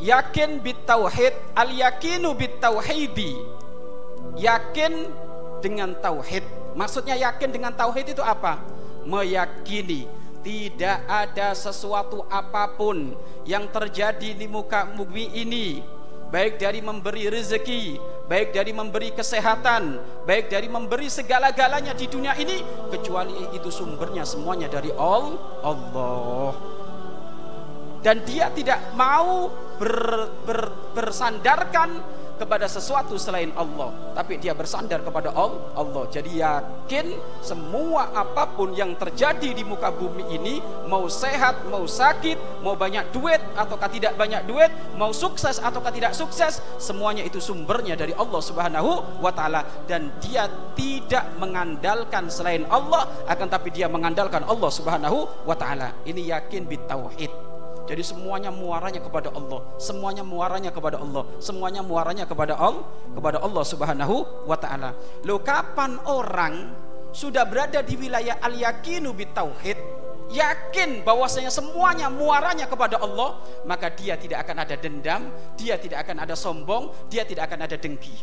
yakin bitauhid al yakinu bitauhidi. Yakin dengan tauhid. Maksudnya yakin dengan tauhid itu apa? Meyakini tidak ada sesuatu apa pun yang terjadi di muka bumi ini. Baik dari memberi rezeki baik dari memberi kesehatan baik dari memberi segala-galanya di dunia ini kecuali itu sumbernya semuanya dari Allah. Dan dia tidak mau ber, ber, bersandarkan kepada sesuatu selain Allah. Tapi dia bersandar kepada Allah. Jadi yakin semua apa pun yang terjadi di muka bumi ini mau sehat mau sakit mau banyak duit ataukah tidak banyak duit mau sukses ataukah tidak sukses semuanya itu sumbernya dari Allah Subhanahu wa taala. Dan dia tidak mengandalkan selain Allah akan tapi dia mengandalkan Allah Subhanahu wa taala. Ini yakin bitauhid jadi semuanya muaranya kepada Allah, semuanya muaranya kepada Allah, semuanya muaranya kepada Allah, kepada Allah Subhanahu wa taala. Lo kapan orang sudah berada di wilayah al-yakinu bitauhid, yakin bahwasanya semuanya muaranya kepada Allah, maka dia tidak akan ada dendam, dia tidak akan ada sombong, dia tidak akan ada dengki.